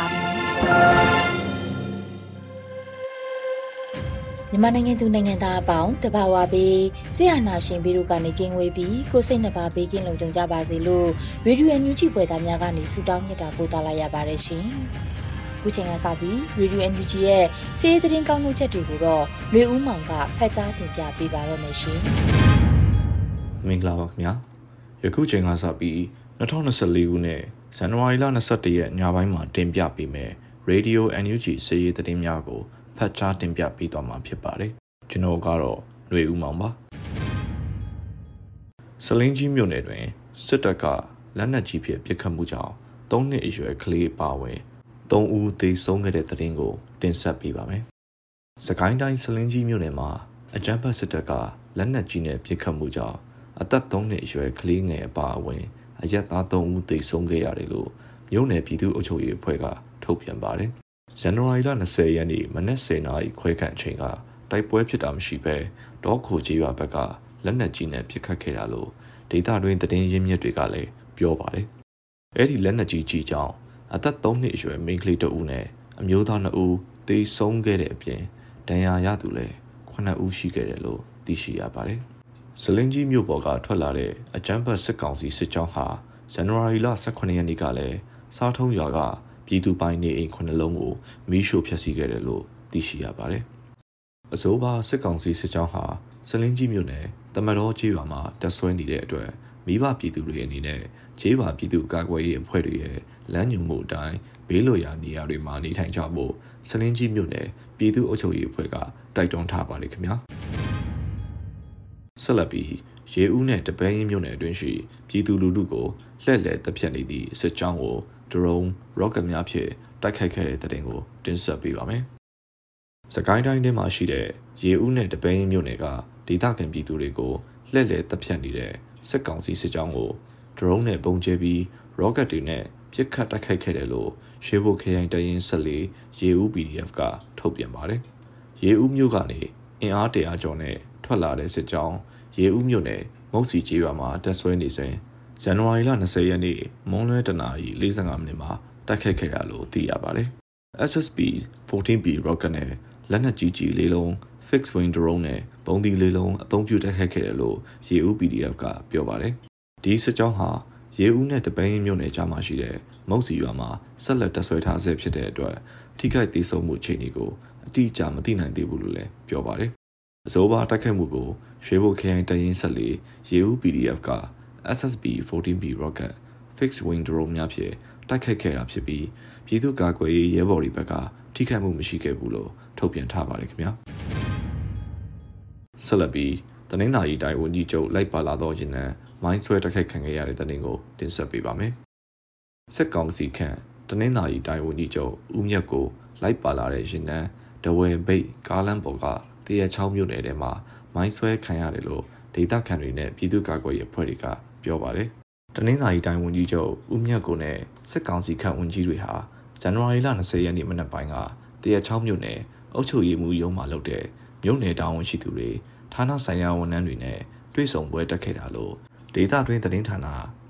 ါပြီ မြန်မာနိုင်ငံသူနိုင်ငံသားအပေါင်းတဘာဝပေးဆရာနာရှင်ပြီးတို့ကနေကင်းဝေးပြီးကိုစိတ်နှပါဘေးကင်းလုံခြုံကြပါစေလို့ရေဒီယိုအန်ယူဂျီပွဲသားများကနေဆုတောင်းမြတ်တာပို့သလာရပါတယ်ရှင်။ခုချိန်ကစပြီးရေဒီယိုအန်ယူဂျီရဲ့စီးရီးသတင်းကောင်းမှုချက်တွေကိုတော့လွေဦးမောင်ကဖတ်ကြားတင်ပြပေးပါတော့မယ်ရှင်။မင်္ဂလာပါခင်ဗျာ။ယခုချိန်ကစပြီး2024ခုနှစ်ဇန်နဝါရီလ22ရက်ညပိုင်းမှာတင်ပြပေးမယ် Radio NUG စီးရီးသတင်းများကိုဖတ်ကြားတင်ပြပေးသွားမှာဖြစ်ပါတယ်။ကျွန်တော်ကတော့ຫນွေဦးမောင်ပါ။စလင်းကြီးမြို့နယ်တွင်စစ်တပ်ကလက်နက်ကြီးဖြင့်ပစ်ခတ်မှုကြောင့်၃နှစ်အရွယ်ကလေးပါဝင်၃ဦးသေဆုံးခဲ့တဲ့သတင်းကို တင်ဆက်ပေးပါမယ်။စကိုင်းတိုင်းစလင်းကြီးမြို့နယ်မှာအကြမ်းဖက်စစ်တပ်ကလက်နက်ကြီးနဲ့ပစ်ခတ်မှုကြောင့်အသက်၃နှစ်အရွယ်ကလေးငယ်အပါအဝင်အရက်သား၃ဦးသေဆုံးခဲ့ရတယ်လို့မြို့နယ်ပြည်သူ့အုပ်ချုပ်ရေးအဖွဲ့က ထုတ်ပြန်ပါတယ်။ဇန်နဝါရီလ20ရက်နေ့မနက်10:00နာရီခွဲခန့်အချိန်ကတိုက်ပွဲဖြစ်တာမရှိဘဲတောခိုကြီးရွာဘက်ကလက်နက်ကြီးနဲ့ပစ်ခတ်ခဲ့တာလို့ဒေသတွင်းသတင်းရင်းမြစ်တွေကလည်းပြောပါတယ်။အဲ့ဒီလက်နက်ကြီးကြီးကြောင့်အသက်3နှစ်အရွယ်မိန်းကလေးတဦးနဲ့အမျိုးသား2ဦးသေဆုံးခဲ့တဲ့အပြင်ဒဏ်ရာရသူလည်း9ဦးရှိခဲ့တယ်လို့သိရှိရပါတယ်။ဇလင်းကြီးမြို့ပေါ်ကထွက်လာတဲ့အကြမ်းဖက်စစ်ကောင်စီစစ်ကြောင်းဟာဇန်နဝါရီလ18ရက်နေ့ကလည်းစားထုံးရွာက ပြည်သူပိုင်နေအိမ်ခုနှလုံးကိုမီးရှို့ဖျက်ဆီးခဲ့တယ်လို့သိရှိရပါတယ်။အစိုးရစစ်ကောင်စီစစ်ကြောင်းဟာဇလင်းကြီးမြို့နယ်တမတော်ကြီးရွာမှာတပ်ဆွဲနေတဲ့အတွက်မိဘပြည်သူတွေအနေနဲ့ခြေပါပြည်သူကာကွယ်ရေးအဖွဲ့တွေရဲ့လမ်းညွှန်မှုအတိုင်းဘေးလွတ်ရာနေရာတွေမှာနေထိုင်ကြဖို့စလင်းကြီးမြို့နယ်ပြည်သူ့အုပ်ချုပ်ရေးအဖွဲ့ကတိုက်တွန်းထားပါတယ်ခင်ဗျာ။ဆက်လက်ပြီး ရေဦးနဲ့တပန်းရင်းမြို့နယ်အတွင်းရှိပြည်သူလူထုကိုလှည့်လည်တပ်ဖြတ်နေသည့်စစ်ကြောင်းကို drone rocket များဖြင့်တိုက်ခိုက်ခဲ့တဲ့တဲ့တင်ကိုတင်ဆက်ပေးပါမယ်။စကိုင်းတိုင်းထဲမှာရှိတဲ့ရေဦးနဲ့တပန်းရင်းမြို့နယ်ကဒေသခံပြည်သူတွေကိုလှည့်လည်တပ်ဖြတ်နေတဲ့စစ်ကောင်စီစစ်ကြောင်းကို drone နဲ့ပုံကျဲပြီး rocket တွေနဲ့ပစ်ခတ်တိုက်ခိုက်ခဲ့တယ်လို့ရှေးဘုတ်ခရိုင်တရင်14ရေဦး PDF ကထုတ်ပြန်ပါတယ်။ရေဦးမြို့ကနေအင်အားတရာကျော်နဲ့ထွက်လာတဲ့စစ်ကြောင်း ရေဦးမြို့နယ်မုတ်စီကျေးရွာမှာတက်ဆွဲနေစဉ်ဇန်နဝါရီလ20ရက်နေ့မွန်းလွဲတနာရီ45မိနစ်မှာတိုက်ခိုက်ခဲ့တာလို့သိရပါတယ်။ SSB 14B rocket နဲ့လက်နက်ကြီးကြီးလေးလုံး fixed wing drone နဲ့ပုံသီလေးလုံးအသုံးပြုတိုက်ခိုက်ခဲ့တယ်လို့ရေဦး PDF ကပြောပါတယ်။ဒီစစ်ကြောင်းဟာရေဦးနဲ့တပင်းမြို့နယ်ကြားမှာရှိတဲ့မုတ်စီရွာမှာဆက်လက်တက်ဆွဲထားဆဲဖြစ်တဲ့အတွက်ထိခိုက်သေးဆုံးမှုအခြေအနေကိုအတိအကျမသိနိုင်သေးဘူးလို့လည်းပြောပါတယ် အစိုးရတိုက်ခိုက်မှုကိုရွှေဘိုခရိုင်တရင်ဆက်လေးရေဦး PDF က SSB 14B rocket fixed wing drone များဖြင့်တိုက်ခိုက်ခဲ့တာဖြစ်ပြီးပြည်သူ့ကာကွယ်ရေးရဲဘော်တွေဘက်ကထိခိုက်မှုမရှိခဲ့ဘူးလို့ထုတ်ပြန်ထားပါတယ်ခင်ဗျာဆက်လက်ပြီးတနင်္သာရီတိုင်းဝန်ကြီးချုပ်လိုက်ပါလာသောရင်နံမိုင်းဆွဲတိုက်ခိုက်ခံခဲ့ရတဲ့တဲ့တင်ကိုတင်ဆက်ပေးပါမယ်စစ်ကောင်စီခန့်တနင်္သာရီတိုင်းဝန်ကြီးချုပ်ဦးမြတ်ကိုလိုက်ပါလာတဲ့ရင်နံဒဝဲဘိတ်ကားလမ်းပေါ်က တရချောင်းမြို့နယ်ထဲမှာမိုင်းဆွဲခံရတယ်လို့ဒေသခံတွေနဲ့ပြည်သူ့ကာကွယ်ရေးအဖွဲ့တွေကပြောပါတယ်။တနင်္သာရီတိုင်းဝန်ကြီးချုပ်ဦးမြတ်ကိုနဲ့စစ်ကောင်စီခန့်ဝန်ကြီးတွေဟာဇန်နဝါရီလ20ရက်နေ့မနက်ပိုင်းကတရချောင်းမြို့နယ်အုပ်ချုပ်ရေးမှူးရုံးမှာလုပ်တဲ့မြို့နယ်တာဝန်ရှိသူတွေဌာနဆိုင်ရာဝန်ထမ်းတွေနဲ့တွေ့ဆုံပွဲတက်ခဲ့တာလို့ဒေသတွင်းသတင်းဌာန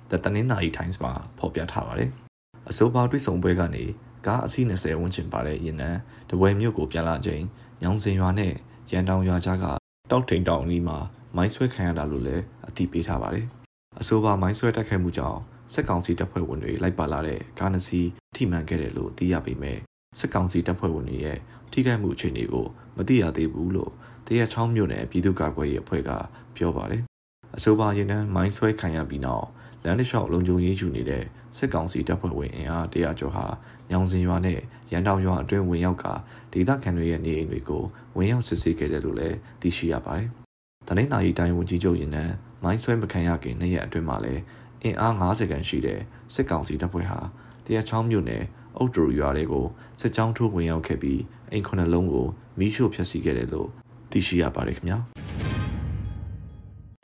The တနင်္သာရီ Times မှာဖော်ပြထားပါတယ်။အဆိုပါတွေ့ဆုံပွဲကနေကားအစီး20ဝန်းကျင်ပါတဲ့ရင်နံတပွဲမြို့ကိုပြန်လာချိန်ညောင်စင်ရွာနဲ့ ရန်တောင်ရွာကြားကတောက်ထိန်တောင်အနီးမှာမိုင်းဆွဲခံရတာလို့လည်းအသိပေးထားပါတယ်။အဆိုပါမိုင်းဆွဲတိုက်ခိုက်မှုကြောင့်စစ်ကောင်စီတပ်ဖွဲ့ဝင်တွေလိုက်ပါလာတဲ့ကားနစီထိမှန်ခဲ့တယ်လို့သိရပေမဲ့စစ်ကောင်စီတပ်ဖွဲ့ဝင်တွေရဲ့ထိခိုက်မှုအခြေအနေကိုမသိရသေးဘူးလို့တရချောင်းမြို့နယ်ပြည်သူ့ကာကွယ်ရေးအဖွဲ့ကပြောပါတယ်။အဆိုပါရင်တန်းမိုင်းဆွဲခံရပြီးနောက် လမ်းတစ်လျှောက်လုံခြုံရေးယူနေတဲ့စစ်ကောင်စီတပ်ဖွဲ့ဝင်အင်အားတရာကျော်ဟာညောင်စင်ရွာနဲ့ရန်တောင်ရွာအတွင်းဝင်ရောက်ကဒေသခံတွေရဲ့နေအိမ်တွေကိုဝင်ရောက်စစ်ဆေးခဲ့တယ်လို့လည်းသိရှိရပါတယ်။တနင်္သာရီတိုင်းဝန်ကြီးချုပ်ရင်နန်းမိုင်းဆွဲမခံရခင်နှစ်ရက်အတွင်းမှာလည်းအင်အား90ခန့်ရှိတဲ့စစ်ကောင်စီတပ်ဖွဲ့ဟာတရချောင်းမြို့နယ်အုတ်တူရွာတွေကိုစစ်ကြောင်းထိုးဝင်ရောက်ခဲ့ပြီးအိမ်ခုနှစ်လုံးကိုမီးရှို့ဖျက်ဆီးခဲ့တယ်လို့သိရှိရပါတယ်ခင်ဗျာ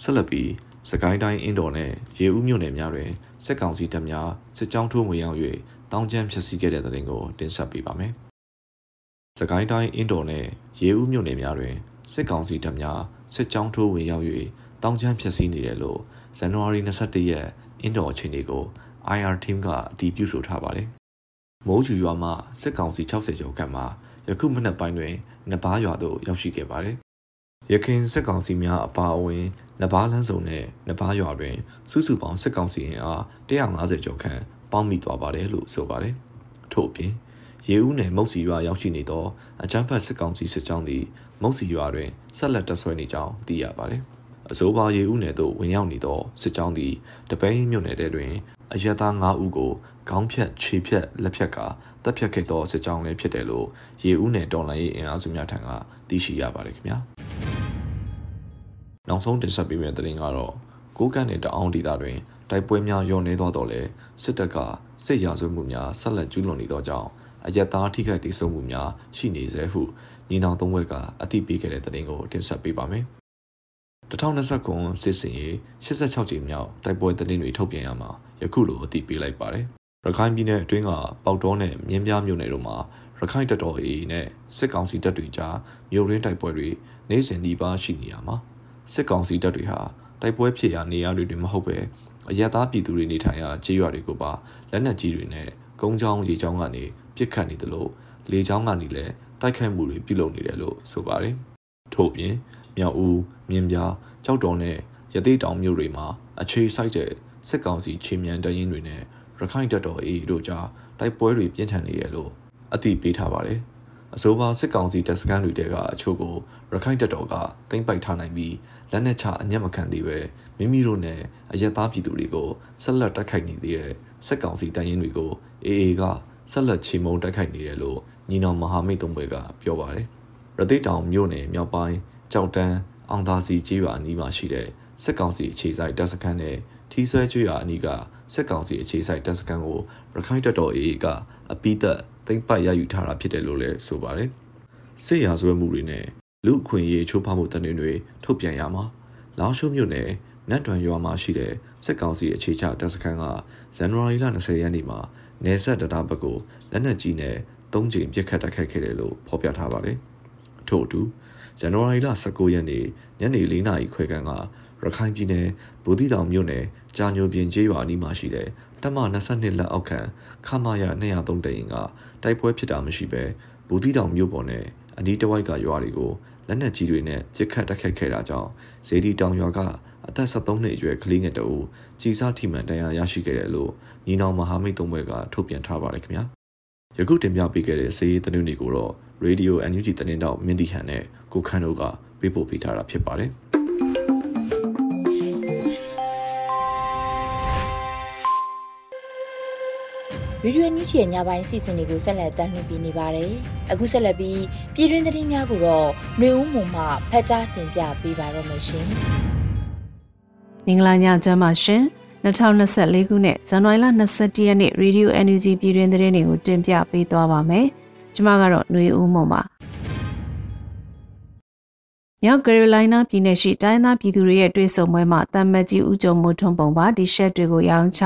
ဆက်လက်ပြီး စကိုင်းတိုင်းအင်းတော်နဲ့ရေဦးမြို့နယ်များတွင်စစ်ကောင်စီတပ်များစစ်ကြောင်းထိုးဝင်ရောက်၍တောင်းကျမ်းဖျက်ဆီးခဲ့တဲ့တဲ့တင်ကိုတင်ဆက်ပေးပါမယ်။စကိုင်းတိုင်းအင်းတော်နဲ့ရေဦးမြို့နယ်များတွင်စစ်ကောင်စီတပ်များစစ်ကြောင်းထိုးဝင်ရောက်၍တောင်းကျမ်းဖျက်ဆီးနေတယ်လို့ဇန်နဝါရီ21ရက်အင်းတော်အချိန်တွေကို IR team ကအတည်ပြုဆိုထားပါတယ်။မိုးကျူရွာမှစစ်ကောင်စီ60ကျော်ခန့်မှယခုမနက်ပိုင်းတွင်နဘားရွာသို့ရောက်ရှိခဲ့ပါတယ်။ ရခင်စစ်ကောင်စီများအပါအဝင်နဘားလန်းစုံနဲ့နဘားရွာတွင်စုစုပေါင်းစစ်ကောင်စီအင်အား150ကျော်ခန့်ပေါင်းမိသွားပါတယ်လို့ဆိုပါတယ်။ထို့အပြင်ရေဦးနယ်မုတ်စီရွာရောက်ရှိနေသောအကြမ်းဖက်စစ်ကောင်စီစစ်ကြောင်းသည်မုတ်စီရွာတွင်ဆက်လက်တပ်ဆွဲနေကြောင်းသိရပါတယ်။အစိုးပါရေဦးနယ်သို့ဝင်ရောက်နေသောစစ်ကြောင်းသည်တပိန်းမြို့နယ်ထဲတွင်အရသာ9ဦးကိုခေါင်းဖြတ်ခြေဖြတ်လက်ဖြတ်ကတပ်ဖြတ်ခဲ့သောစစ်ကြောင်းလည်းဖြစ်တယ်လို့ရေဦးနယ်တော်လှန်ရေးအင်အားစုများထံကသိရှိရပါတယ်ခင်ဗျာ နောက်ဆုံးတင်ဆက်ပေးမယ့်သတင်းကတော့ကိုကန့်နယ်တအောင်ဒေသတွင်တိုက်ပွဲများရောနေသွားတော့လဲစစ်တပ်ကစစ်ရာဇဝတ်မှုများဆက်လက်ကျူးလွန်နေသောကြောင့်အယက်သားထိခိုက်ဒေဆုံးမှုများရှိနေစေဟုညီနောင်သုံးဘက်ကအသိပေးခဲ့တဲ့သတင်းကိုတင်ဆက်ပေးပါမယ်။2029စစ်စင်ရေး86ကြိမ်မြောက်တိုက်ပွဲသတင်းတွေထုတ်ပြန်ရမှာယခုလိုအသိပေးလိုက်ပါတယ်။ရခိုင်ပြည်နယ်အတွင်းကပေါက်တော်နဲ့မြင်းပြားမြို့နယ်တို့မှာရခိုင်တပ်တော် AA နဲ့စစ်ကောင်စီတပ်တွေကြားမြို့ရင်းတိုက်ပွဲတွေနေ့စဉ်နှီးပါရှိနေရမှာ စစ်ကောင်စီတပ်တွေဟာတိုက်ပွဲဖြစ်ရာနေရာတွေတွင်မဟုတ်ပဲအရသာပြည်သူတွေနေထိုင်ရာခြေရွာတွေကိုပါလက်နက်ကြီးတွေနဲ့ကုန်းချောင်းရေချောင်းကနေပစ်ခတ်နေတယ်လို့လေချောင်းကနေလည်းတိုက်ခိုက်မှုတွေပြုလုပ်နေတယ်လို့ဆိုပါတယ်။ထို့ပြင်မြောက်ဦးမြင်းပြားကြောက်တော်နဲ့ရသေးတောင်မြို့တွေမှာအခြေစိုက်တဲ့စစ်ကောင်စီခြေမြန်တရင်တွေနဲ့ရခိုင်တပ်တော် AA တို့ကြားတိုက်ပွဲတွေပြင်းထန်နေတယ်လို့အသိပေးထားပါတယ်။ အဆိုပါစစ်ကောင်စီတပ်စခန်းတွေတဲကအချို့ကိုရခိုင်တပ်တော်ကတင်ပိုက်ထားနိုင်ပြီးလက်နက်ချအညံ့မခံသေးပဲမိမိတို့နဲ့အရက်သားပြည်သူတွေကိုဆက်လက်တိုက်ခိုက်နေသေးတဲ့စစ်ကောင်စီတရင်တွေကို AA ကဆက်လက်ချေမှုန်းတိုက်ခိုက်နေတယ်လို့ညီနောင်မဟာမိတ်သုံးဘွဲကပြောပါတယ်။ရသေးတောင်မြို့နယ်မြောက်ပိုင်းကြောက်တန်းအောင်သာစီကျေးရွာအနီးမှာရှိတဲ့စစ်ကောင်စီအခြေစိုက်တပ်စခန်းနဲ့ထီးဆွဲကျွော်အနီးကစစ်ကောင်စီအခြေစိုက်တပ်စခန်းကိုရခိုင်တပ်တော် AA ကအပိသက် သိမ့်ပတ်ရယူထားတာဖြစ်တယ်လို့လည်းဆိုပါတယ်။စစ်ရာဇဝတ်မှုတွေနဲ့လူအခွင့်အရေးချိုးဖောက်မှုတန်တွေထုတ်ပြန်ရမှာလောင်ရှုံမြို့နယ်နတ်တွန်ရွာမှာရှိတဲ့စစ်ကောင်စီအခြေချတပ်စခန်းကဇန်နဝါရီလ20ရက်နေ့မှာနေဆက်တတာဘက်ကိုလက်နက်ကြီးနဲ့၃ကြိမ်ပစ်ခတ်တိုက်ခိုက်ခဲ့တယ်လို့ဖော်ပြထားပါတယ်။ထို့အတူဇန်နဝါရီလ19ရက်နေ့ညနေ4နာရီခွဲခန့်က ရခိုင်ပြည်နယ်ဗုဒ္ဓတောင်မြို့နယ်ကြာညိုပြင်ကျေးရွာအနီးမှာရှိတဲ့တမ22လက်အောက်ခံခမာရ203တရင်ကတိုက်ပွဲဖြစ်တာမရှိဘဲဗုဒ္ဓတောင်မြို့ပေါ်နဲ့အနီးတစ်ဝိုက်ကရွာတွေကိုလက်နက်ကြီးတွေနဲ့ပစ်ခတ်တိုက်ခိုက်ခဲ့တာကြောင့်ဇေဒီတောင်ရွာကအသက်73နှစ်အရွယ်ကလေးငယ်တအူကြီးစားထိမှန်တရားရရှိခဲ့တယ်လို့ညီနောင်မဟာမိတ်သုံးဘက်ကထုတ်ပြန်ထားပါတယ်ခင်ဗျာယခုတင်ပြပေးခဲ့တဲ့စီးရီးသတင်းတွေကိုတော့ Radio NUG သတင်းတောက်မင်းတီဟန်နဲ့ကိုခန်းတို့ကပေးပို့ပေးထားတာဖြစ်ပါတယ်။ ရေဒီယိုညူချီရဲ့ညပိုင်းစီစဉ်တွေကိုဆက်လက်တင်ပြနေပါတယ်။အခုဆက်လက်ပြီးပြည်တွင်းသတင်းများကိုတော့နှွေဦးမုံမှဖတ်ကြားတင်ပြပေးပါတော့မရှင်။မင်္ဂလာညချမ်းပါရှင်။2024ခုနှစ်ဇန်နဝါရီလ22ရက်နေ့ Radio Energy ပြည်တွင်းသတင်းတွေကိုတင်ပြပေးသွားပါမယ်။ကျွန်မကတော့နှွေဦးမုံပါ။မြောက်ကယ်ရိုလိုင်းနာပြည်နယ်ရှိတိုင်းသားပြည်သူတွေရဲ့တွေ့ဆုံပွဲမှာတမ်မတ်ကြီးဦးကျော်မိုးထွန်းပုံပါဒီရှက်တွေကိုရောင်းချ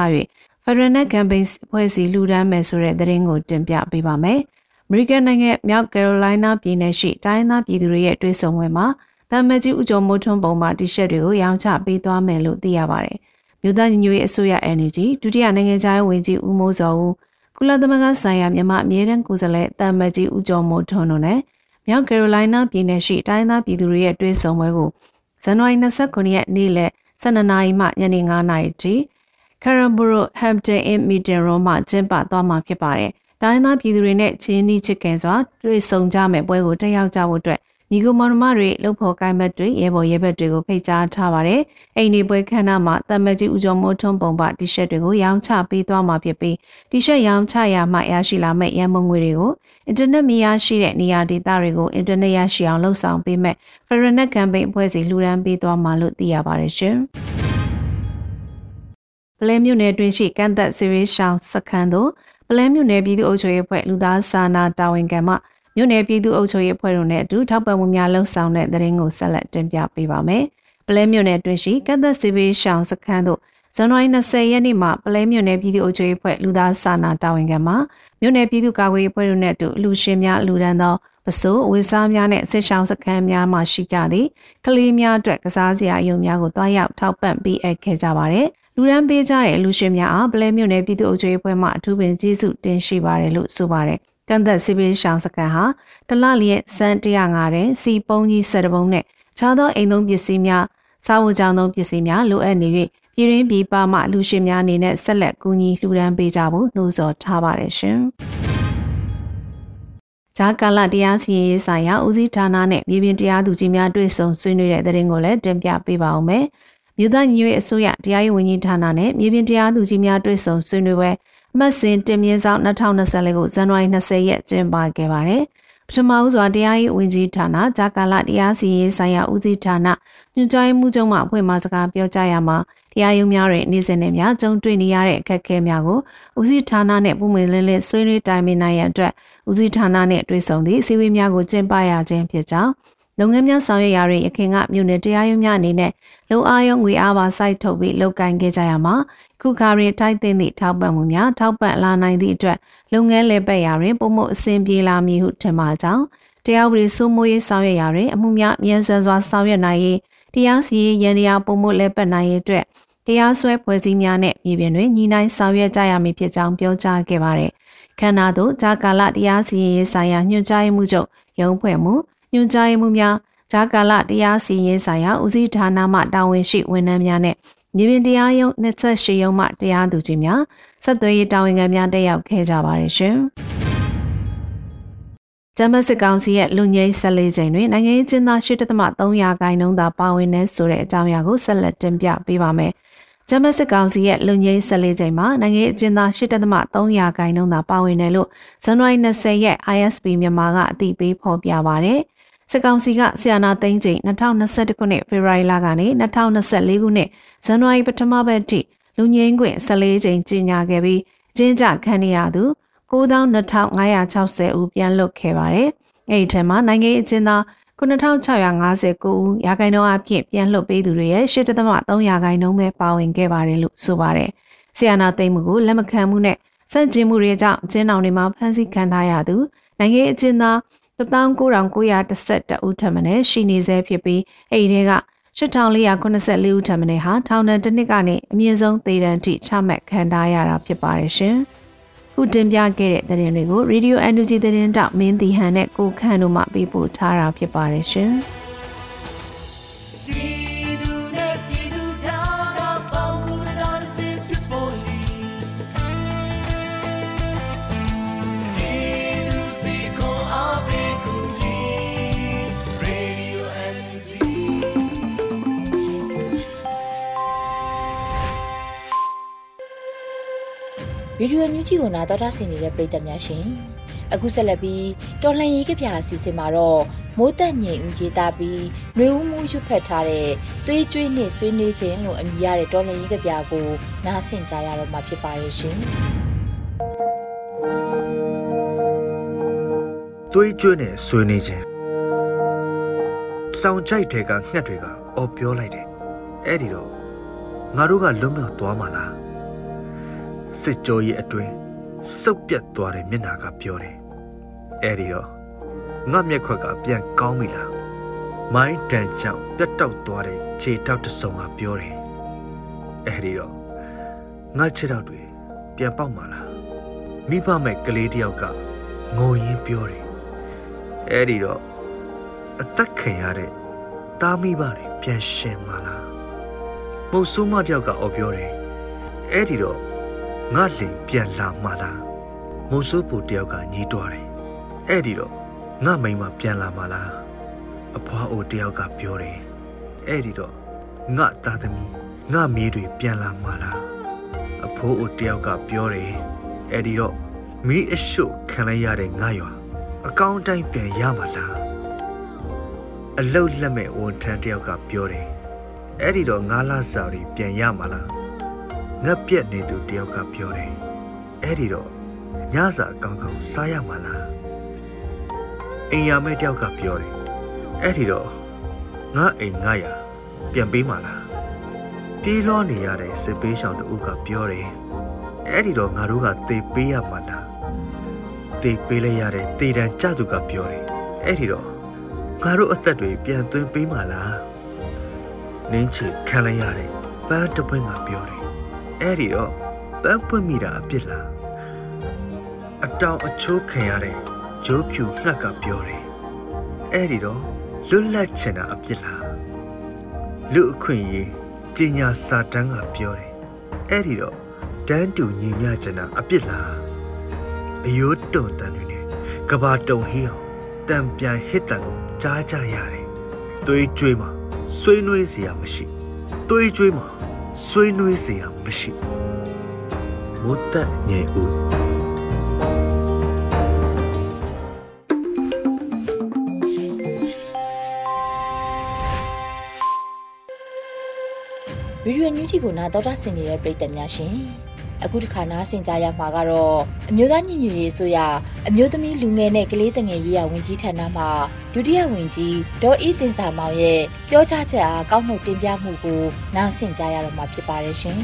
Federal Net Campaign ဖွဲ့စည်းလူဒန်းမယ်ဆိုတဲ့သတင်းကိုတင်ပြပေးပါမယ်။ American နိုင်ငံမြောက်ကယ်ရိုလိုင်းနာပြည်နယ်ရှိတိုင်းသားပြည်သူတွေရဲ့တွေ့ဆုံပွဲမှာတမ်မတ်ကြီးဦးကျော်မိုးထွန်းပုံပါဒီရှက်တွေကိုရောင်းချပေးသွားမယ်လို့သိရပါတယ်။မြို့သားညီညွတ်ရေးအစိုးရ Energy ဒုတိယနိုင်ငံခြားရေးဝန်ကြီးဦးမိုးစောဦးကုလသမဂ္ဂဆိုင်ရာမြန်မာအမြဲတမ်းကိုယ်စားလှယ်တမ်မတ်ကြီးဦးကျော်မိုးထွန်းတို့နဲ့မြောက်ကယ်ရိုလိုင်းနာပြည်နယ်ရှိတိုင်းသားပြည်သူတွေရဲ့တွဲဆုံပွဲကိုဇန်နဝါရီ29ရက်နေ့လယ်12နာရီမှညနေ9နာရီထိ Caramboro Hampton Inn Meeting Room မှာကျင်းပသွားမှာဖြစ်ပါတယ်။တိုင်းသားပြည်သူတွေနဲ့ချင်းနီးချစ်ခင်စွာတွေ့ဆုံကြမယ့်ပွဲကိုတက်ရောက်ကြဖို့အတွက်ညီကိုမောင်မတွေလှုပ်ဖို့ကိုင်းမက်တွေရဲဘော်ရဲဘက်တွေကိုဖိတ်ကြားထားပါတယ်။အိမ်ဒီပွဲခန်းနာမှာတမကြီးဦးကျော်မိုးထွန်းပုံပတီရှပ်တွေကိုရောင်းချပေးသွားမှာဖြစ်ပြီးတီရှပ်ရောင်းချရမှရရှိလာမယ့်ရန်ပုံငွေတွေကိုအင်တာနက်မရရှိတဲ့နေရာဒေသတွေကိုအင်တာနက်ရရှိအောင်လှုပ်ဆောင်ပေးမဲ့ Ferronet Campaign အဖွဲ့စီလှူဒန်းပေးသွားမှာလို့သိရပါတယ်ရှင်။ ပလဲမြို့နယ်တွင်ရှိကန့်သက်စီရီရှောင်းစခန်းသို့ပလဲမြို့နယ်ပြည်သူ့အုပ်ချုပ်ရေးအဖွဲ့လူသားစာနာတာဝန်ခံမှမြို့နယ်ပြည်သူ့အုပ်ချုပ်ရေးအဖွဲ့တို့နဲ့အတူထောက်ပံ့မှုများလှုံ့ဆော်တဲ့သတင်းကိုဆက်လက်တင်ပြပေးပါမယ်။ပလဲမြို့နယ်တွင်ရှိကန့်သက်စီရီရှောင်းစခန်းသို့ဇန်နဝါရီ20ရက်နေ့မှာပလဲမြို့နယ်ပြည်သူ့အုပ်ချုပ်ရေးအဖွဲ့လူသားစာနာတာဝန်ခံမှမြို့နယ်ပြည်သူ့ကာကွယ်ရေးအဖွဲ့တို့နဲ့အတူလူရှင်များလူဒန်းသောပစိုးဝေစားများနဲ့စစ်ဆောင်စခန်းများမှရှိကြသည့်ကလေးများအတွက်ကစားစရာအယုံများကိုတွားရောက်ထောက်ပံ့ပေးအပ်ခဲ့ကြပါတယ်။ လူရန်ပေးကြတဲ့လူရှင်များအားပလဲမြို့နယ်ပြည်သူ့အုပ်ချုပ်ရေးအဖွဲ့မှအထူးပင်ကျေးဇူးတင်ရှိပါတယ်လို့ဆိုပါတယ်။ကန့်သက်စီပေးရှောင်းစခန်းဟာတလလျက်စန်း105တဲ့စီပုံးကြီး7ပုံးနဲ့ခြားသောအိမ်သုံးပစ္စည်းများစားဝတ်ကြောင်းသုံးပစ္စည်းများလိုအပ်နေ၍ပြည်ရင်းပြည်ပမှလူရှင်များအနေနဲ့ဆက်လက်ကူညီလှူဒန်းပေးကြဖို့နှိုးဆော်ထားပါတယ်ရှင်။ဂျာကာလတရားစီရင်ရေးဆိုင်ရာဦးစီးဌာနနဲ့မြေပြင်တရားသူကြီးများတွေ့ဆုံဆွေးနွေးတဲ့တဲ့ရင်ကိုလည်းတင်ပြပေးပါဦးမယ်။ မြို့သားညီညွတ်ရေးအစိုးရတရားရေးဝန်ကြီးဌာနနဲ့မြေပြင်တရားသူကြီးများတွေ့ဆုံဆွေးနွေးပွဲအမှတ်စဉ်တင်မြင့်ဆောင်2024ကိုဇန်နဝါရီ20ရက်ကျင်းပခဲ့ပါတယ်။ပထမဦးစွာတရားရေးဝန်ကြီးဌာနဂျာကာလတရားစီရင်ရေးဆိုင်ရာဦးစီးဌာနညွှန်ကြားမှုချုပ်မှအဖွဲ့မှစကားပြောကြားရမှာတရားရုံးများတွင်နေ့စဉ်နဲ့များကြုံတွေ့နေရတဲ့အခက်အခဲများကိုဦးစီးဌာနနဲ့ပုံမှန်လင်းလင်းဆွေးနွေးတိုင်ပင်နိုင်ရန်အတွက်ဦးစီးဌာနနှင့်တွေ့ဆုံသည့်အစည်းအဝေးများကိုကျင်းပရခြင်းဖြစ်ကြောင်း လုပ်ငန်းများဆောင်ရွက်ရာတွင်အခင်ကမြို့နယ်တရားရုံးများအနေနဲ့လုံအားရုံငွေအားပါစိုက်ထုတ်ပြီးလုပ်ကိုင်ခဲ့ကြရမှာခုခါတွင်ထိုက်သိသည့်ထောက်ပံ့မှုများထောက်ပံ့လာနိုင်သည့်အတွက်လုပ်ငန်းလည်ပတ်ရာတွင်ပုံမှုအဆင်ပြေလာမည်ဟုထင်ပါကြောင်းတရားဥပဒေစိုးမိုးရေးဆောင်ရွက်ရာတွင်အမှုများအမြဲတမ်းစွာဆောင်ရွက်နိုင်ရေးတရားစီရင်ရန်တရားပုံမှုလည်ပတ်နိုင်ရေးအတွက်တရားစွဲဖွဲ့စည်းများနဲ့မြေပြင်တွင်ညီနိုင်ဆောင်ရွက်ကြရမည်ဖြစ်ကြောင်းပြောကြားခဲ့ပါတယ်။ခန္ဓာသို့ဂျာကာလတရားစီရင်ရေးဆိုင်ရာညွှန်ကြားမှုချုပ်ရုံးဖွဲ့မှု ညွှန်ကြားမှုများဂျာကာလတရားစီရင်ဆိုင်ရာဦးစီးဌာနမှတာဝန်ရှိဝန်ထမ်းများနဲ့မြေပြင်တရားရုံး28ရုံးမှတရားသူကြီးများဆက်သွယ်ရေးတာဝန်ခံများတက်ရောက်ခဲ့ကြပါတယ်ရှင်။ဂျမစစ်ကောင်စီရဲ့လူငယ်14ချိန်တွင်နိုင်ငံရေးကျင်းသား8.300ခန့်နှုန်းသာပါဝင်နေဆိုတဲ့အကြောင်းအရာကိုဆက်လက်တင်ပြပေးပါမယ်။ဂျမစစ်ကောင်စီရဲ့လုံငင်း14ချိန်မှာနိုင်ငံအကျဉ်းသား8.300ခန့်နှုန်းသာပါဝင်တယ်လို့ဇန်နဝါရီ20ရက် ISP မြန်မာကအသိပေးဖော်ပြပါဗျ။ စစ်ကောင်စီကဆီယနာသိန်းချိန်2021ခုနှစ်ဖေဖော်ဝါရီလကနေ2024ခုနှစ်ဇန်နဝါရီပထမပတ်ထိလူငင်းခွင့်14ချိန်ကြီးညာခဲ့ပြီးအကျဉ်းချခံရသူ92,560ဦးပြန်လွတ်ခဲ့ပါတယ်။အဲဒီထဲမှာနိုင်ငံအကျဉ်းသား9659ဦးရာခိုင်နှုန်းအဖြစ်ပြန်လွှတ်ပေးသူတွေရဲ့8.3ရာခိုင်နှုန်းပဲပါဝင်ခဲ့ပါတယ်လို့ဆိုပါတယ်။ဆီယနာသိမ်းမှုကိုလက်မခံမှုနဲ့စန့်ကျင်မှုတွေကြောင့်အကျဉ်းတော်တွေမှာဖမ်းဆီးခံထားရသူနိုင်ငံအကျဉ်းသား 19912ဦးထပ်မံရှိနေဆဲဖြစ်ပြီးအဲ့ဒီက8484ဦးထပ်မံဟာထောင်ဒဏ်တစ်နှစ်ကနေအမြင့်ဆုံးသေဒဏ်ထိချမှတ်ခံထားရတာဖြစ်ပါတယ်ရှင်။ခုတင်ပြခဲ့တဲ့သတင်းတွေကို Radio NUG သတင်းတောက်မင်းတီဟန်နဲ့ကိုခန့်တို့မှပေးပို့ထားတာဖြစ်ပါတယ်ရှင်။။ ဗီဒီယိုညူးကြီးကိုနာတော်တာဆင်နေတဲ့ပရိသတ်များရှင်။အခုဆက်လက်ပြီးတော်လှန်ရေးကဗျာအစီအစဉ်မှာတော့မိုးတက်ငိမ်ဦးရေးသားပြီးຫນွေဦးမှုရွတ်ဖက်ထားတဲ့သွေးကြွေးနဲ့ဆွေးနွေးခြင်းလို့အမည်ရတဲ့တော်လှန်ရေးကဗျာကိုနားဆင်ကြရတော့မှာဖြစ်ပါရဲ့ရှင်။သွေးကြွေးနဲ့ဆွေးနွေးခြင်းလောင်ကြိုက်တဲ့ကငှက်တွေကအော်ပြောလိုက်တယ်အဲ့ဒီတော့ငါတို့ကလွတ်မြောက်သွားမှာလား စစ်ကြောရဲ့အတွင်းစုပ်ပြတ်သွားတဲ့မျက်နာကပြောတယ်အဲ့ဒီတော့ငါမျက်ခွက်ကပြန်ကောင်းပြီလားမိုင်းတန်ကြောင့်ပြတ်တောက်သွားတဲ့ခြေထောက်တစ်စုံကပြောတယ်အဲ့ဒီတော့ငါခြေထောက်တွေပြန်ပေါက်မှာလားမိဘမဲ့ကလေးတယောက်ကငိုရင်းပြောတယ်အဲ့ဒီတော့အသက်ခံရတဲ့တာမိဘတွေပြန်ရှင်မှာလားမဟုတ်ဆိုးမတယောက်ကအော်ပြောတယ်အဲ့ဒီတော့ ငါလင်ပြန်လာမှလားမုံဆိုးပူတယောက်ကညီးတွားတယ်အဲ့ဒီတော့ငါမိန်မပြန်လာမှလားအဖွားအိုတယောက်ကပြောတယ်အဲ့ဒီတော့ငါသားသမီးငါမြေးတွေပြန်လာမှလားအဖိုးအိုတယောက်ကပြောတယ်အဲ့ဒီတော့မီးအရှုပ်ခံလိုက်ရတဲ့ငါရွာအကောင့်တိုင်းပြန်ရမှလားအလုတ်လက်မဲ့ဝန်ထမ်းတယောက်ကပြောတယ်အဲ့ဒီတော့ငါလာစာတွေပြန်ရမှလား ငါပြက်နေသူတယောက်ကပြောတယ်အဲ့ဒီတော့ညစာအကောင်းကောင်းစားရမှလားအိမ်ရမဲ့တယောက်ကပြောတယ်အဲ့ဒီတော့ငါအိမ်ငါရပြန်ပေးမှလားပြေးလွှားနေရတဲ့စစ်ပေးဆောင်တူကပြောတယ်အဲ့ဒီတော့ငါတို့ကသေပေးရမှလားသေပေးလိုက်ရတဲ့တေတံကြသူကပြောတယ်အဲ့ဒီတော့ငါတို့အသက်တွေပြန်သွင်းပေးမှလားနင်းချေခံလိုက်ရတဲ့ပန်းတပွင့်ကပြောတယ် အဲ့ဒီတော့ပန်းပွင့်မိတာအပြစ်လားအတောင်အချိုးခံရတဲ့ဂျိုးဖြူငှက်ကပြောတယ်အဲ့ဒီတော့လွတ်လပ်ချင်တာအပြစ်လားလူအခွင့်ရေးကျင်ညာစာတန်းကပြောတယ်အဲ့ဒီတော့တန်းတူညီမျှချင်တာအပြစ်လားအယိုးတုံတန်တွေနဲ့ကဘာတုံဟေးအောင်တံပြန်ဟစ်တန်ကိုကြားကြရတယ်သွေးကြွေးမှာဆွေးနွေးစရာမရှိသွေးကြွေးမှာ ဆွေးနွေးစရာမရှိမုတ်တညေဦးဗီဒီယိုညူးချီကိုနာတော်တာဆင်နေတဲ့ပရိသတ်များရှင် အခုတစ်ခါနားဆင်ကြရမှာကတော့အမျိုးသားညီညွတ်ရေးအစိုးရအမျိုးသမီးလူငယ်နဲ့ကလေးငယ်ရေးရာဝန်ကြီးဌာနမှဒုတိယဝန်ကြီးဒေါ်ဤတင်စာမောင်ရဲ့ပြောကြားချက်အားကောက်နှုတ်တင်ပြမှုကိုနားဆင်ကြရတော့မှာဖြစ်ပါတယ်ရှင်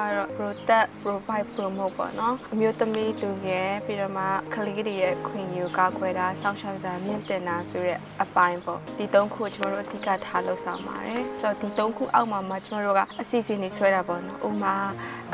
ကျမတို့ကတော့ protect provide promote ပေါ့နော်အမျိုးသမီးလူငယ်ပြီးတော့မှကလေးတွေရဲ့ခွင့်ရကာကွယ်တာစောင့်ရှောက်တာမြင့်တင်တာဆိုတဲ့အပိုင်းပေါ့ဒီသုံးခုကျမတို့အဓိကထားလှုပ်ဆောင်ပါတယ်ဆိုတော့ဒီသုံးခုအောက်မှာမှကျမတို့ကအစီအစဉ်တွေဆွဲတာပေါ့နော်ဥမာ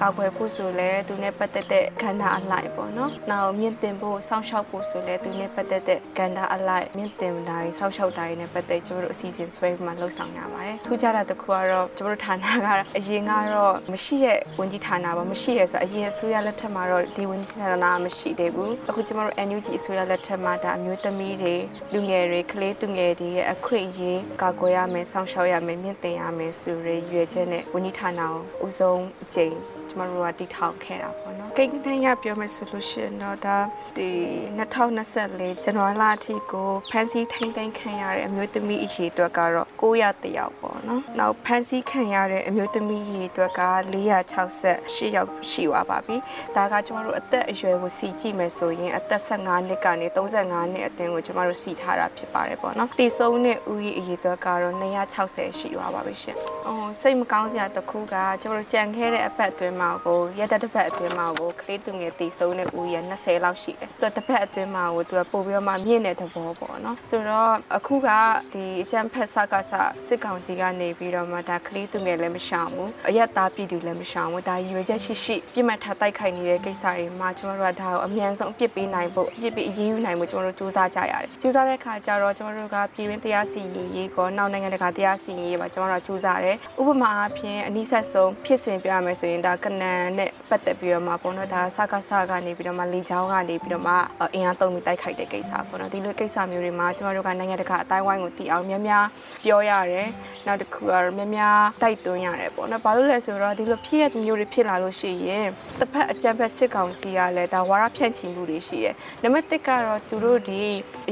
ကာကွယ်ဖို့ဆိုလဲသူနဲ့ပတ်သက်တဲ့ခန္ဓာအလိုက်ပေါ့နော်နောက်မြင့်တင်ဖို့စောင့်ရှောက်ဖို့ဆိုလဲသူနဲ့ပတ်သက်တဲ့ခန္ဓာအလိုက်မြင့်တင်တာတွေစောင့်ရှောက်တာတွေနဲ့ပတ်သက်ကျမတို့အစီအစဉ်ဆွဲပြီးမှလှုပ်ဆောင်ရပါတယ်ထူးခြားတာတစ်ခုကတော့ကျမတို့ဌာနကအရင်ကတော့မရှိရဲ့ဝန်ကြီးဌာနပါမရှိရဲဆိုတော့အရင်အစိုးရလက်ထက်မှာတော့ဒီဝန်ကြီးဌာနကမရှိသေးဘူးအခုကျမတို့ NUG အစိုးရလက်ထက်မှာဒါအမျိုးသမီးတွေလူငယ်တွေကလေးသူငယ်တွေရဲ့အခွင့်အရေးကာကွယ်ရမယ်စောင့်ရှောက်ရမယ်မြင့်တင်ရမယ်ဆိုရရွယ်ချက်နဲ့ဝန်ကြီးဌာနကိုဦးဆုံးအကြိမ်ကျ မတို့ကတည်ထောင်ခဲ့တာပေါ့နော်ကိန်းဂဏန်းရပြောမယ်ဆိုလို့ရှိရင်တော့ဒါဒီ2024ဇန်နဝါရီလအထိကိုဖန်စီထိမ့်သိမ်းခံရတဲ့အမျိုးသမီးအရေးအတွက်ကတော့900တယောက်ပေါ့နော်နောက်ဖန်စီခံရတဲ့အမျိုးသမီးအရေးအတွက်က468ယောက်ရှိသွားပါပြီဒါကကျမတို့အသက်အရွယ်ကိုစီကြည့်မယ်ဆိုရင်အသက်15နှစ်ကနေ35နှစ်အတွင်းကိုကျမတို့စီထားတာဖြစ်ပါတယ်ပေါ့နော်တည်ဆုံးတဲ့ဦးရေအရေးအတွက်ကတော့260ရှိသွားပါပြီရှင်ဟိုစိတ်မကောင်းစရာတစ်ခုကကျမတို့ကြံခဲ့တဲ့အပတ်အတွင်းမှာကိုရက်သက်တစ်ပတ်အတွင်းမှာကိုကလေးသူငယ်တည်ဆုံးတဲ့ဦးရေ20လောက်ရှိတယ်ဆိုတော့တစ်ပတ်အတွင်းမှာကိုသူကပို့ပြီးတော့မှမြင့်တဲ့သဘောပေါ့နော်ဆိုတော့အခုကဒီအကြံဖက်ဆက်ကဆစစ်ကောင်စီကနေပြီးတော့မှဒါကလေးသူငယ်လည်းမရှောင်ဘူးအရက်သားပြည်သူလည်းမရှောင်ဘူးဒါရွေချက်ရှိရှိပြစ်မှတ်ထားတိုက်ခိုက်နေတဲ့ကိစ္စတွေမှာကျမတို့ကဒါကိုအမြန်ဆုံးအပြစ်ပေးနိုင်ဖို့အပြစ်ပေးအရေးယူနိုင်ဖို့ကျမတို့စူးစမ်းကြရတယ်စူးစမ်းတဲ့အခါကျတော့ကျမတို့ကပြည်တွင်းတရားစီရင်ရေးကောနောက်နိုင်ငံတကာတရားစီရင်ရေးပါကျမတို့ကစူးစမ်းရတယ်ဥပမာအဖြစ်အနည်းဆက်ဆုံးဖြစ်စဉ်ပြရမယ်ဆိုရင်ဒါကနန်နဲ့ပတ်သက်ပြီးတော့မှပေါ့နော်ဒါစကားစကနေပြီးတော့မှလေချောင်းကနေပြီးတော့မှအင်အားသုံးပြီးတိုက်ခိုက်တဲ့ကိစ္စပေါ့နော်ဒီလိုကိစ္စမျိုးတွေမှာကျမတို့ကနိုင်ငံတကာအတိုင်းဝိုင်းကိုတည်အောင်များများပြောရတယ်နောက်တစ်ခုကတော့များများတိုက်တွန်းရတယ်ပေါ့နော်ဘာလို့လဲဆိုတော့ဒီလိုဖြစ်ရမျိုးတွေဖြစ်လာလို့ရှိရင်တစ်ဖက်အကြမ်းဖက်စစ်ကောင်စီကလည်းဒါဝါရဖြန့်ချီမှုတွေရှိတယ်နံပါတ်1ကတော့သူတို့ဒီ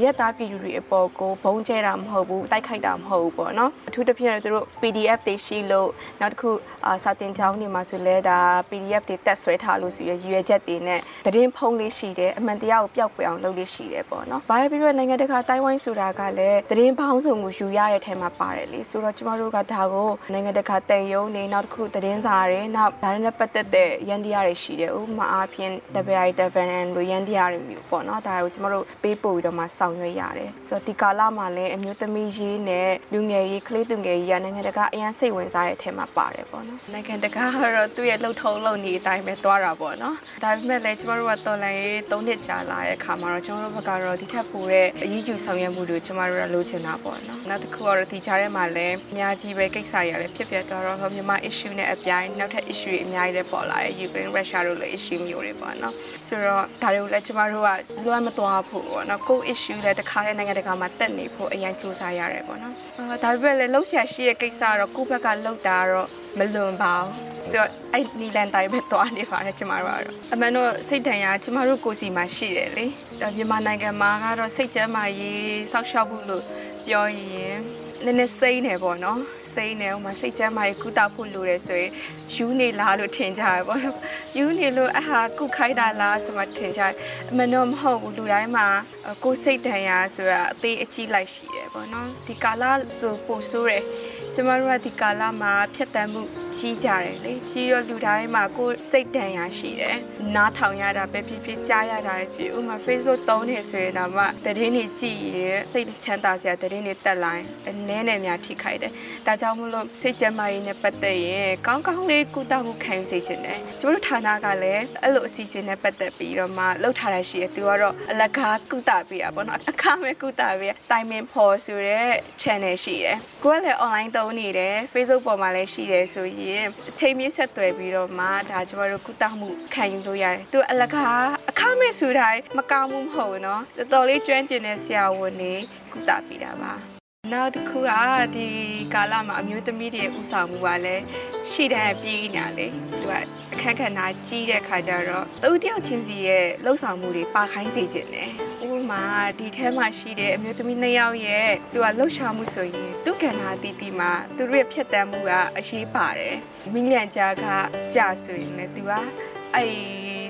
ရက်သားပြည်သူတွေအပေါ်ကိုဘုံကျဲတာမဟုတ်ဘူးတိုက်ခိုက်တာမဟုတ်ဘူးပေါ့နော်အထူးသဖြင့်သူတို့ PDF တွေရှိလို့နောက်တစ်ခုအာစာတင်ကြောင်းတွေမှာဆိုလဲဒါ PDF တွေတက်ဆွဲထားလို့ဆိုရရွယ်ချက်တွေနဲ့သတင်းဖုံးလေးရှိတယ်အမှန်တရားကိုပျောက်ကွယ်အောင်လုပ်လေးရှိတယ်ပေါ့နော်ဘာပဲပြောနိုင်ငံတကာတိုင်းဝိုင်းဆိုတာကလည်းသတင်းပေါင်းစုံကိုယူရတဲ့ထဲမှာပါတယ်လေဆိုတော့ကျမတို့ကဒါကိုနိုင်ငံတကာတန်ယုံနေနောက်တစ်ခုသတင်းစာတွေနောက်ဒါတွေနဲ့ပတ်သက်တဲ့ရန်တရားတွေရှိတယ်ဥပမာအားဖြင့် WI7N လိုရန်တရားတွေမျိုးပေါ့နော်ဒါကိုကျမတို့ပေးပို့ပြီးတော့မှဆောင်ရွက်ရတယ်ဆိုတော့ဒီကာလမှာလည်းအမျိုးသမီးရေးနဲ့လူငယ်ရေးကလေးသူငယ်ရေးရနိုင်ငံတကာအရင်စိတ်ဝင်စားတဲ့အထဲမှာပါတယ်ပေါ့နော်နိုင်ငံတကာကတော့သူ့ရဲ့လှုပ်လုပ်ထုံးလုပ်နေအတိုင်းပဲသွားတာပေါ့နော်ဒါပေမဲ့လည်းကျမတို့ကတော်လန်ရေး၃နှစ်ကြာလာတဲ့အခါမှာတော့ကျမတို့ဘက်ကတော့ဒီထက်ပိုတဲ့အရေးယူဆောင်ရွက်မှုတွေကျမတို့ကလိုချင်တာပေါ့နော်နောက်တစ်ခုကတော့ဒီကြားထဲမှာလည်းအများကြီးပဲကိစ္စတွေလည်းဖြစ်ပြသွားတော့မြန်မာ issue နဲ့အပြိုင်နောက်ထပ် issue တွေအများကြီးလည်းပေါ်လာတယ် Ukraine Russia တို့လည်း issue မျိုးတွေပေါ့နော်ဆိုတော့ဒါတွေကိုလည်းကျမတို့ကလွှမ်းမသွားဖို့ပေါ့နော်ကို issue လည်းတစ်ခါတည်းနိုင်ငံတကာမှာတက်နေဖို့အရင်စူးစမ်းရတယ်ပေါ့နော်အာဒါပေမဲ့လည်းလှုပ်ရှားရှိရဲ့ကိစ္စကတော့ကိုယ့်ဘက်ကလှုပ်တာတော့ မလွန်ပါဘူးဆိုတော့အဲ့နီလန်တိုင်းပဲသွားနေပါတယ်ကျမတို့ကတော့အမှန်တော့စိတ်တန်ရာကျမတို့ကိုယ်စီမှာရှိတယ်လေမြန်မာနိုင်ငံမှာကတော့စိတ်ကျမ်းမာရေးစောက်ရှောက်ဖို့လို့ပြောရင်နည်းနည်းစိမ့်နေပေါ့နော်စိမ့်နေဥမာစိတ်ကျမ်းမာရေးကုသဖို့လိုတယ်ဆိုရင်ယူနေလားလို့ထင်ကြရပေါ့နော်ယူနေလို့အဟာကုခိုင်းတာလားဆိုမှထင်ကြတယ်အမှန်တော့မဟုတ်ဘူးလူတိုင်းမှာကိုယ်စိတ်တန်ရာဆိုတာအသေးအကြီးလိုက်ရှိတယ်ပေါ့နော်ဒီကာလဆိုပို့ဆိုးတယ် ကျမတို့ကဒီကာလမှာဖြတ်တန်းမှု ကြီးကြတယ်လေကြီးရောလူတိုင်းမှာကိုယ်စိတ်တန်ရာရှိတယ်နားထောင်ရတာပဲဖြစ်ဖြစ်ကြားရတာပဲဖြစ်ဥမာ Facebook သုံးနေဆိုရင်တော့မှတည်င်းနေကြည့်ရစိတ်ချမ်းသာစရာတည်င်းနေတက်လာရင်အနည်းနဲ့များထိခိုက်တယ်ဒါကြောင့်မလို့စိတ်ကျန်းမာရေးနဲ့ပတ်သက်ရင်ကောင်းကောင်းလေးကုသမှုခံယူစေချင်တယ်ကျမတို့ဌာနကလည်းအဲ့လိုအစီအစဉ်နဲ့ပတ်သက်ပြီးတော့မှလှုပ်ထားတာရှိတယ်သူကတော့အလကားကုသပေးတာပေါ့နော်အခမဲ့ကုသပေးတိုင်မင်ဖော်ဆိုတဲ့ channel ရှိတယ်ကိုကလည်း online သုံးနေတယ် Facebook ပေါ်မှာလည်းရှိတယ်ဆိုရင်အချိန်မြင့်ဆက်သွယ်ပြီးတော့မှဒါကျမတို့ကုသမှုခံယူလို့ရတယ်သူအလကားအခမဲ့ဆိုတိုင်းမကောင်းမှုမဟုတ်ဘူးเนาะတော်တော်လေးကျွမ်းကျင်တဲ့ဆရာဝန်တွေကုသပေးတာပါ နောက်တစ်ခုကဒီကာလမှာအမျိုးသမီးတွေဥဆောင်မှုကလည်းရှိတဲ့ပြည်ညာလေသူကအခက်ခဏကြီးတဲ့ခါကျတော့သူတယောက်ချင်းစီရဲ့လှုပ်ဆောင်မှုတွေပါခိုင်းစေခြင်းတယ်ဥပမာဒီထဲမှာရှိတဲ့အမျိုးသမီးနှစ်ယောက်ရဲ့သူကလှုပ်ရှားမှုဆိုရင်သူကဏ္ဍတီတီမှာသူတို့ရဲ့ဖြတ်တန်းမှုကအရေးပါတယ်မိလျန်ကြားကကြာဆိုရင်လည်းသူကအဲ့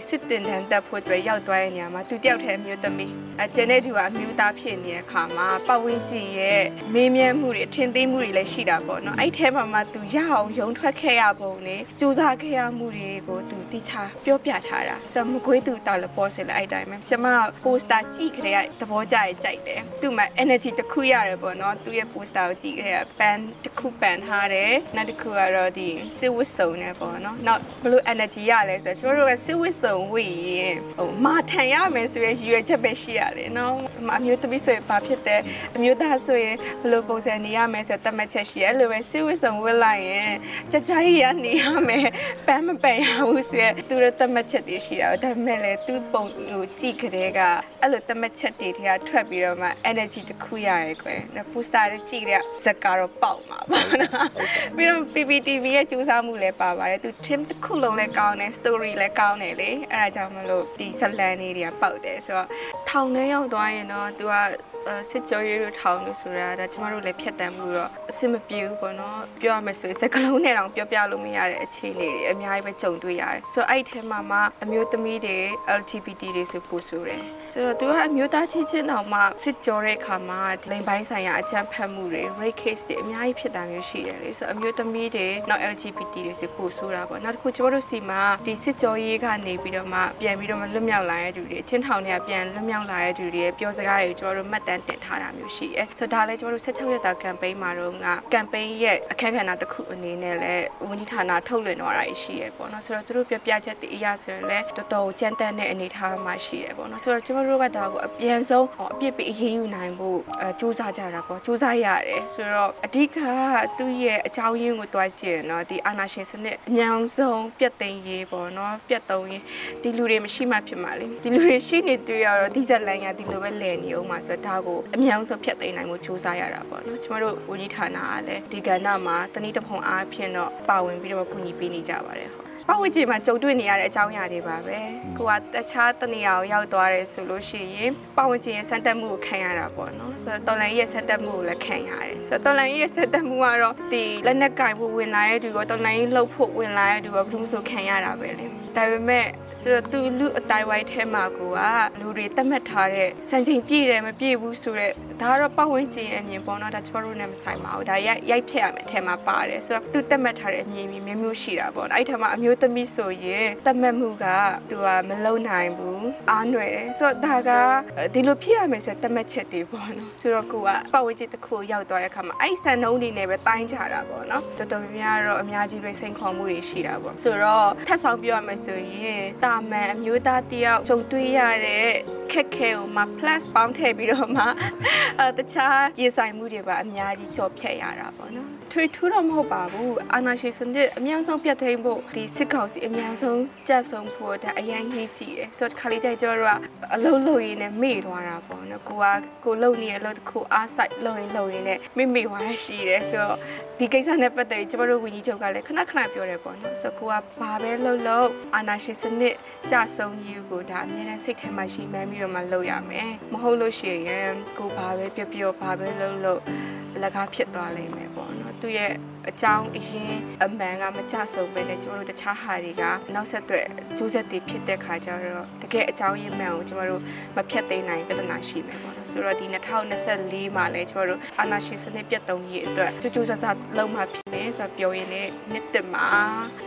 စစ်တင်တန်းတက်ဖို့အတွက်ရောက်သွားတဲ့နေရာမှာသူတယောက်တည်းအမျိုးသမီး အကျန်တဲ့သူကအမျိုးသားဖြစ်နေတဲ့အခါမှာပတ်ဝန်းကျင်ရဲ့မေးမြန်းမှုတွေအထင်သေးမှုတွေလည်းရှိတာပေါ့နော်အဲ့ထဲမှာမှသူရအောင်ရုံထွက်ခဲ့ရပုံနဲ့စူးစမ်းခဲ့ရမှုတွေကိုသူတိချပြောပြထားတာဆိုတော့မကွေးသူတောက်လည်းပေါ်စင်လည်းအဲ့တိုင်းပဲကျွန်မပိုစတာကြည့်ကြတဲ့သဘောကျရဲ့ကြိုက်တယ်သူ့မှာ energy တစ်ခုရတယ်ပေါ့နော်သူ့ရဲ့ပိုစတာကိုကြည့်ကြတဲ့ band တစ်ခုပန်ထားတယ်နောက်တစ်ခုကတော့ဒီစစ်ဝတ်စုံနဲ့ပေါ့နော်နောက်ဘလို့ energy ရလဲဆိုတော့ကျွန်တော်တို့ကစစ်ဝတ်စုံဝေရင်ဟိုမာထန်ရမယ်ဆိုရရည်ရွယ်ချက်ပဲရှိရတယ်နော်အမျိုးသမီးဆိုရင်ဘာဖြစ်တယ်အမျိုးသားဆိုရင်ဘယ်လိုပုံစံနေရမယ်ဆိုတတ်မှတ်ချက်ရှိရအဲ့လိုပဲစစ်ဝတ်စုံဝတ်လိုက်ရင်ကြကြရရနေရမယ်ပန်းမပန်ရဘူးဆိုရသူတို့တတ်မှတ်ချက်တွေရှိတာဒါပေမဲ့လည်းသူ့ပုံကိုကြည့်ကြတဲ့ကအဲ့လိုတတ်မှတ်ချက်တွေထဲကထွက်ပြီးတော့မှ energy တစ်ခုရတယ်ကွယ်နော် poster တွေကြည့်ကြတဲ့ဇက်ကတော့ပေါက်မှာပါနော်ပြီးတော့ PPTV ရဲ့ကြိုးစားမှုလည်းပါပါတယ်သူ team တစ်ခုလုံးလည်းကောင်းတယ် story လည်းကောင်းတယ်လေအဲ့ဒါကြောင့်မလို့ဒီဇလန်လေးတွေကပေါက်တယ်ဆိုတော့ထောင်ထဲရောက်သွားရင်တော့သူကစစ်ကြောရေးတို့ထောင်လို့ဆိုတာဒါကျမတို့လည်းဖြတ်တန်းမှုတော့အဆင်မပြေဘူးပေါ့နော်ပြောရမယ်ဆိုရင်စကလုံးနဲ့တောင်ပြောပြလို့မရတဲ့အခြေအနေတွေအများကြီးပဲကြုံတွေ့ရတယ်ဆိုတော့အဲ့ဒီထဲမှာမှအမျိုးသမီးတွေ LGBT တွေဆိုပို့ဆိုတယ် ဆိုတော့သူကအမျိုးသားချင်းချင်းတောင်မှစစ်ကြောတဲ့အခါမှာလိန်ပိုင်းဆိုင်ရာအကြမ်းဖက်မှုတွေ rape case တွေအများကြီးဖြစ်တာမျိုးရှိတယ်လေဆိုတော့အမျိုးသမီးတွေနောက် LGBT တွေဆိုပို့ဆိုတာပေါ့နောက်တစ်ခုကျမတို့စီမှာဒီစစ်ကြောရေးကနေပြီးတော့မှပြန်ပြီးတော့မှလွတ်မြောက်လာတဲ့သူတွေအချင်းထောင်တွေကပြန်လွတ်မြောက်လာတဲ့သူတွေရဲ့ပြောစကားတွေကိုကျမတို့မှတ်တမ်းတင်ထားတာမျိုးရှိတယ်ဆိုတော့ဒါလည်းကျမတို့16ရက်တာ campaign မှာတော့က campaign ရဲ့အခက်အခဲနာတစ်ခုအနေနဲ့လည်းဝန်ကြီးဌာနထုတ်လွှင့်တော့တာရှိရပေါ့နော်ဆိုတော့သူတို့ပြပြချက်တည်အရာဆိုရင်လည်းတော်တော်ကြမ်းတမ်းတဲ့အနေအထားမှာရှိရပေါ့နော်ဆိုတော့ကျမတို့ကဒါကိုအပြန်ဆုံးအပြစ်ပေးအရေးယူနိုင်ဖို့အဲစူးစမ်းကြတာပေါ့စူးစမ်းရတယ်ဆိုတော့အဓိကသူ့ရဲ့အကြောင်းရင်းကိုတွားကြည့်နော်ဒီအာနာရှင်စနစ်အများဆုံးပြတ်သိမ်းရေးပေါ့နော်ပြတ်သုံးရေးဒီလူတွေမရှိမှဖြစ်မှာလေဒီလူတွေရှိနေတွေ့ရတော့ဒီဇက်လန်ကဒီလိုပဲလဲနေအောင်မှာဆိုတော့ဒါကိုအများဆုံးဖြတ်သိမ်းနိုင်မှုစူးစမ်းရတာပေါ့နော်ကျမတို့ဝန်ကြီးဌာနကလည်းဒီကဏ္ဍမှာတနည်းတစ်ဖုံအားဖြင့်တော့ပါဝင်ပြီးတော့ကူညီပေးနေကြပါတယ်ဟုတ် ပတ်ဝန်းကျင်မှာကြုံတွေ့နေရတဲ့အကြောင်းအရာတွေပါပဲကိုကတခြားတနေရာကိုရောက်သွားတယ်ဆိုလို့ရှိရင်ပတ်ဝန်းကျင်ရဲ့ဆက်တက်မှုကိုခံရတာပေါ့နော်ဆိုတော့တော်လန်ရဲ့ဆက်တက်မှုကိုလည်းခံရတယ်ဆိုတော့တော်လန်ရဲ့ဆက်တက်မှုကတော့ဒီလက်နက်ကင်ဖို့ဝင်လာတဲ့သူရောတော်လန်ရဲ့လှုပ်ဖို့ဝင်လာတဲ့သူရောဘယ်လိုမှဆိုခံရတာပဲလေ ဒါပေမဲ့ဆိုတော့သူလူအတိုင်းဝိုင်းထဲမှာကိုကလူတွေတတ်မှတ်ထားတဲ့စံချိန်ပြည့်တယ်မပြည့်ဘူးဆိုတော့ဒါကတော့ပတ်ဝန်းကျင်ရဲ့အမြင်ပေါ့နော်ဒါကျွန်တော်တို့နဲ့မဆိုင်ပါဘူးဒါရိုက်ရိုက်ဖြတ်ရမယ်အထဲမှာပါတယ်ဆိုတော့သူတတ်မှတ်ထားတဲ့အမြင်မျိုးမျိုးရှိတာပေါ့အဲ့ဒီထဲမှာအမျိုးသမီးဆိုရင်တတ်မှတ်မှုကသူကမလုံနိုင်ဘူးအားနွယ်တယ်ဆိုတော့ဒါကဒီလိုဖြစ်ရမယ်ဆိုတတ်မှတ်ချက်တွေပေါ့နော်ဆိုတော့ကိုကပတ်ဝန်းကျင်တစ်ခုရောက်သွားတဲ့အခါမှာအဲ့စံနှုန်းတွေနဲ့ပဲတိုင်းကြတာပေါ့နော်တော်တော်များများတော့အများကြီးပဲစိန်ခေါ်မှုတွေရှိတာပေါ့ဆိုတော့ထပ်ဆောင်ပြောရမယ်ဆိုရင်တာမန်အမျိုးသားတယောက်ကြုံတွေ့ရတဲ့ခက်ခဲကိုမှ plus ပေါင်းထည့်ပြီးတော့မှအဲတခြားရေဆိုင်မှုတွေပါအများကြီးကြော်ဖြတ်ရတာပေါ့နော် ထွေထူးတော့မဟုတ်ပါဘူးအာနာရှိစနစ်အများဆုံးပြတ်သိမ်းဖို့ဒီစစ်ကောင်စီအများဆုံးကြက်ဆုံးဖို့ဒါအရင်ကြီးကြည့်တယ်ဆိုတော့ခါလေးကြိုက်ကြတော့အလုံးလုံးရင်းနဲ့မေ့သွားတာပေါ့နော်ကိုကကိုလုံနေရလို့တခုအားဆိုင်လုံရင်လုံရင်နဲ့မေ့မေ့သွားရှိတယ်ဆိုတော့ဒီကိစ္စနဲ့ပတ်သက်ပြီးကျမတို့ဝန်ကြီးချုပ်ကလည်းခဏခဏပြောတယ်ပေါ့နော်ဆိုတော့ကိုကဘာပဲလုပ်လို့အာနာရှိစနစ်ကြဆုံးယူကိုဒါအများနဲ့စိတ်ထဲမှာရှိမှန်းပြီးတော့မှလုပ်ရမယ်မဟုတ်လို့ရှိရင်ကိုဘာပဲပြောပြောဘာပဲလုပ်လို့အလကားဖြစ်သွားလိမ့်မယ်ပေါ့နော်သူရဲ့အကြောင်းအရင်အမှန်ကမကြဆုံးပဲနဲ့ကျမတို့တခြားဟာတွေကနောက်ဆက်တွဲကျိုးဆက်တွေဖြစ်တဲ့ခါကျတော့တကယ်အကြောင်းရင်းမှန်ကိုကျမတို့မဖြတ်သိမ်းနိုင်ပြဿနာရှိမယ်ပေါ့နော်ဆိုတော့ဒီ2024မှာလည်းကျမတို့အာနာရှင်စနစ်ပြတ်သုံးရေးအတွက်ကြိုးကြိုးဆဆလုံးမှာဖြစ်မယ်ဆိုတော့ပြောရင်းနဲ့နှစ်တမှာ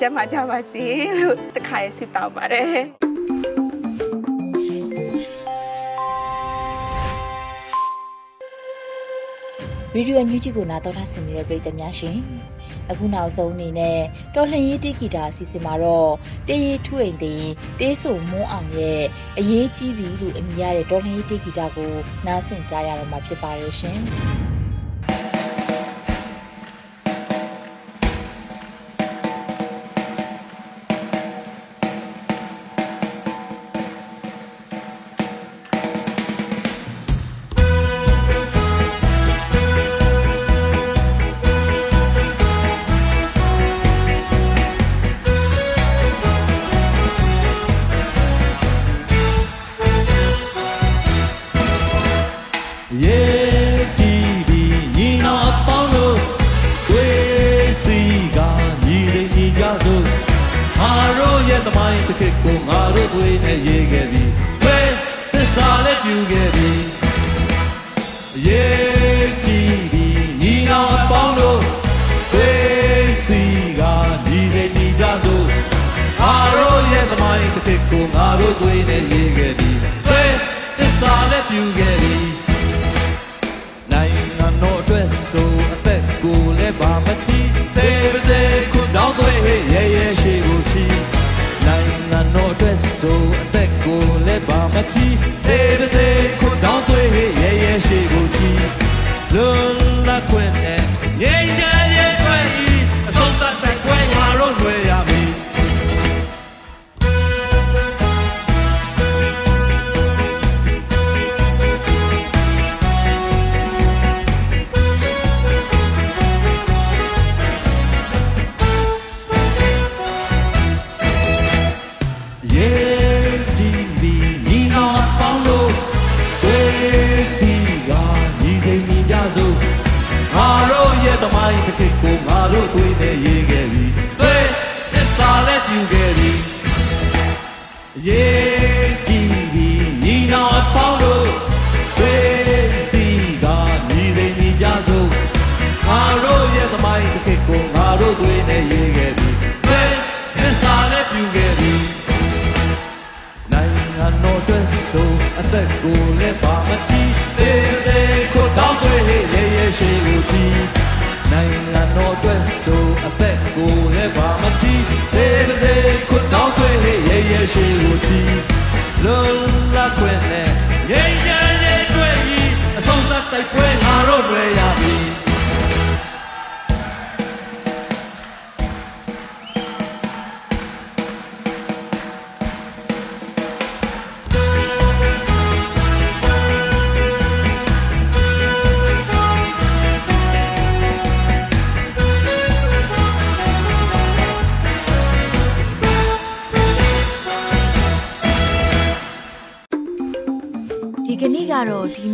ကျမကြပါစေလို့တခါရဆုတောင်းပါတယ် ဗီဒီယိုအန်ယူဂျီကိုနားတော်တာဆင်နေတဲ့ပရိသတ်များရှင်အခုနောက်ဆုံးအနေနဲ့တော်လှန်ရေးတေဂီတာအစီအစဉ်မှာတော့တေးရီထွိန်သိန်းတေးဆုံမွန်းအောင်ရဲ့အရေးကြီးပြီလို့အမည်ရတဲ့တော်လှန်ရေးတေဂီတာကိုနားဆင်ကြရတော့မှာဖြစ်ပါတယ်ရှင် so သက်ကိုလည်းပါမတီးတေးစေခုတောင်းသွေးလေးရေရေရှိကိုချီနိုင်ငံတော်အတွက်ဆိုအသက်ကိုလည်းပါမတီးတေးစေခုတောင်းသွေးလေးရေရေရှိကိုချီလုံလောက်ခွင့်